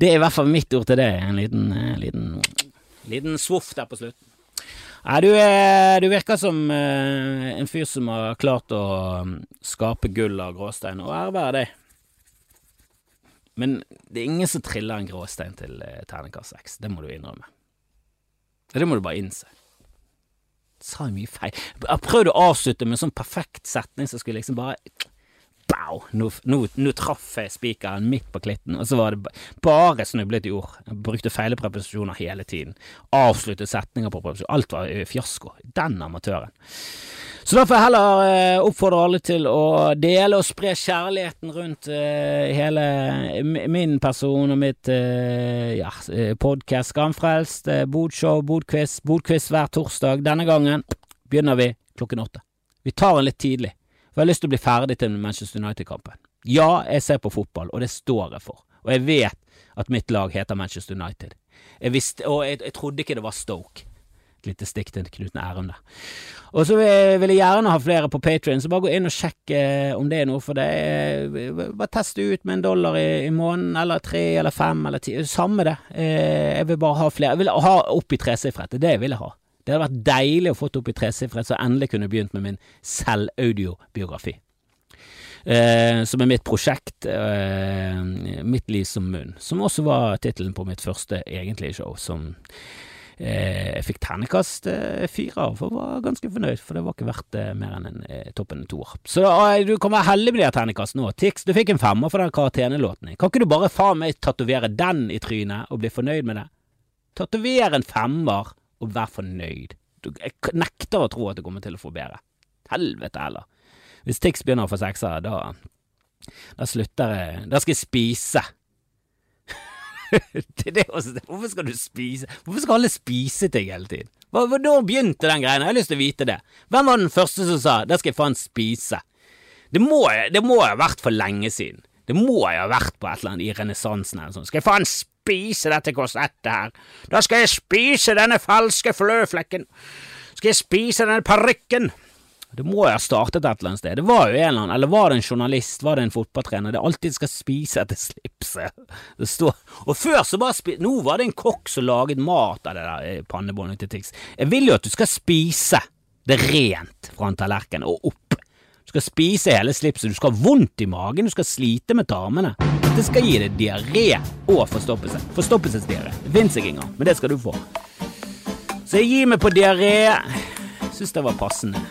Det er i hvert fall mitt ord til det. En liten, en liten, liten svoff der på slutten. Nei, du, du, virker som en fyr som har klart å um, skape gull av gråstein, og ære deg. Men det er ingen som triller en gråstein til eh, terningkast seks. Det må du innrømme. Det må du bare innse. Sa jeg mye feil? Jeg prøvde å avslutte med en sånn perfekt setning som skulle liksom bare Bow! Nå, nå, nå traff jeg spikeren midt på klitten, og så var det bare snublet i ord. Jeg brukte feile preposisjoner hele tiden. Avsluttet setninger på preposisjoner. Alt var fiasko. Den amatøren. Så da får jeg heller eh, oppfordre alle til å dele og spre kjærligheten rundt eh, hele min person og mitt eh, ja, eh, podkast Skamfrelst, eh, Bodshow, Bodquiz, Bodquiz hver torsdag. Denne gangen begynner vi klokken åtte. Vi tar den litt tidlig, for jeg har lyst til å bli ferdig til Manchester United-kampen. Ja, jeg ser på fotball, og det står jeg for, og jeg vet at mitt lag heter Manchester United. Jeg visste, og jeg, jeg trodde ikke det var Stoke et lite stikk til Knuten Ærende. Og så vil jeg gjerne ha flere på Patrion, så bare gå inn og sjekk om det er noe for deg. Bare teste ut med en dollar i, i måneden, eller tre eller fem eller ti. Samme det. Jeg vil bare ha flere. Jeg vil ha opp i tresifret. Det er det jeg vil ha. Det hadde vært deilig å få opp i tresifret, så endelig kunne begynt med min selvaudiobiografi eh, som er mitt prosjekt, eh, Mitt liv som munn, som også var tittelen på mitt første egentlige show, som eh, jeg fikk ternekast eh, fire av, og var ganske fornøyd, for det var ikke verdt eh, mer enn en eh, toppen toer. Så eh, du kan være heldig med de ternekastene nå. Tix, du fikk en femmer for den karantenelåten. Kan ikke du bare faen meg tatovere den i trynet og bli fornøyd med det? Tatovere en femmer og vær fornøyd. Jeg nekter å tro at det kommer til å få bedre. Helvete heller. Hvis Tix begynner å få sekser, da, da slutter jeg Da skal jeg spise. det, det også, hvorfor skal du spise? Hvorfor skal alle spise ting hele tiden? Hva, da begynte den greia? Jeg har lyst til å vite det. Hvem var den første som sa 'da skal jeg faen spise'? Det må ha vært for lenge siden. Det må jeg ha vært på et eller annet i renessansen eller sånn. Skal jeg faen spise dette korsettet her? Da skal jeg spise denne falske fløflekken. Skal jeg spise denne parykken? Det må jeg ha startet et eller annet sted. Det var jo en eller annen, eller var det en journalist, var det en fotballtrener, det alltid skal spise etter slipset. Det står Og før så bare spi... Nå var det en kokk som laget mat av det der eh, pannebåndet til Tix. Jeg vil jo at du skal spise det rent fra en tallerken og opp. Du skal spise hele slipset, du skal ha vondt i magen, du skal slite med tarmene. Det skal gi deg diaré og forstoppelse. Forstoppelsesdiaré. Det fins ikke engang, men det skal du få. Så jeg gir meg på diaré. Syns det var passende.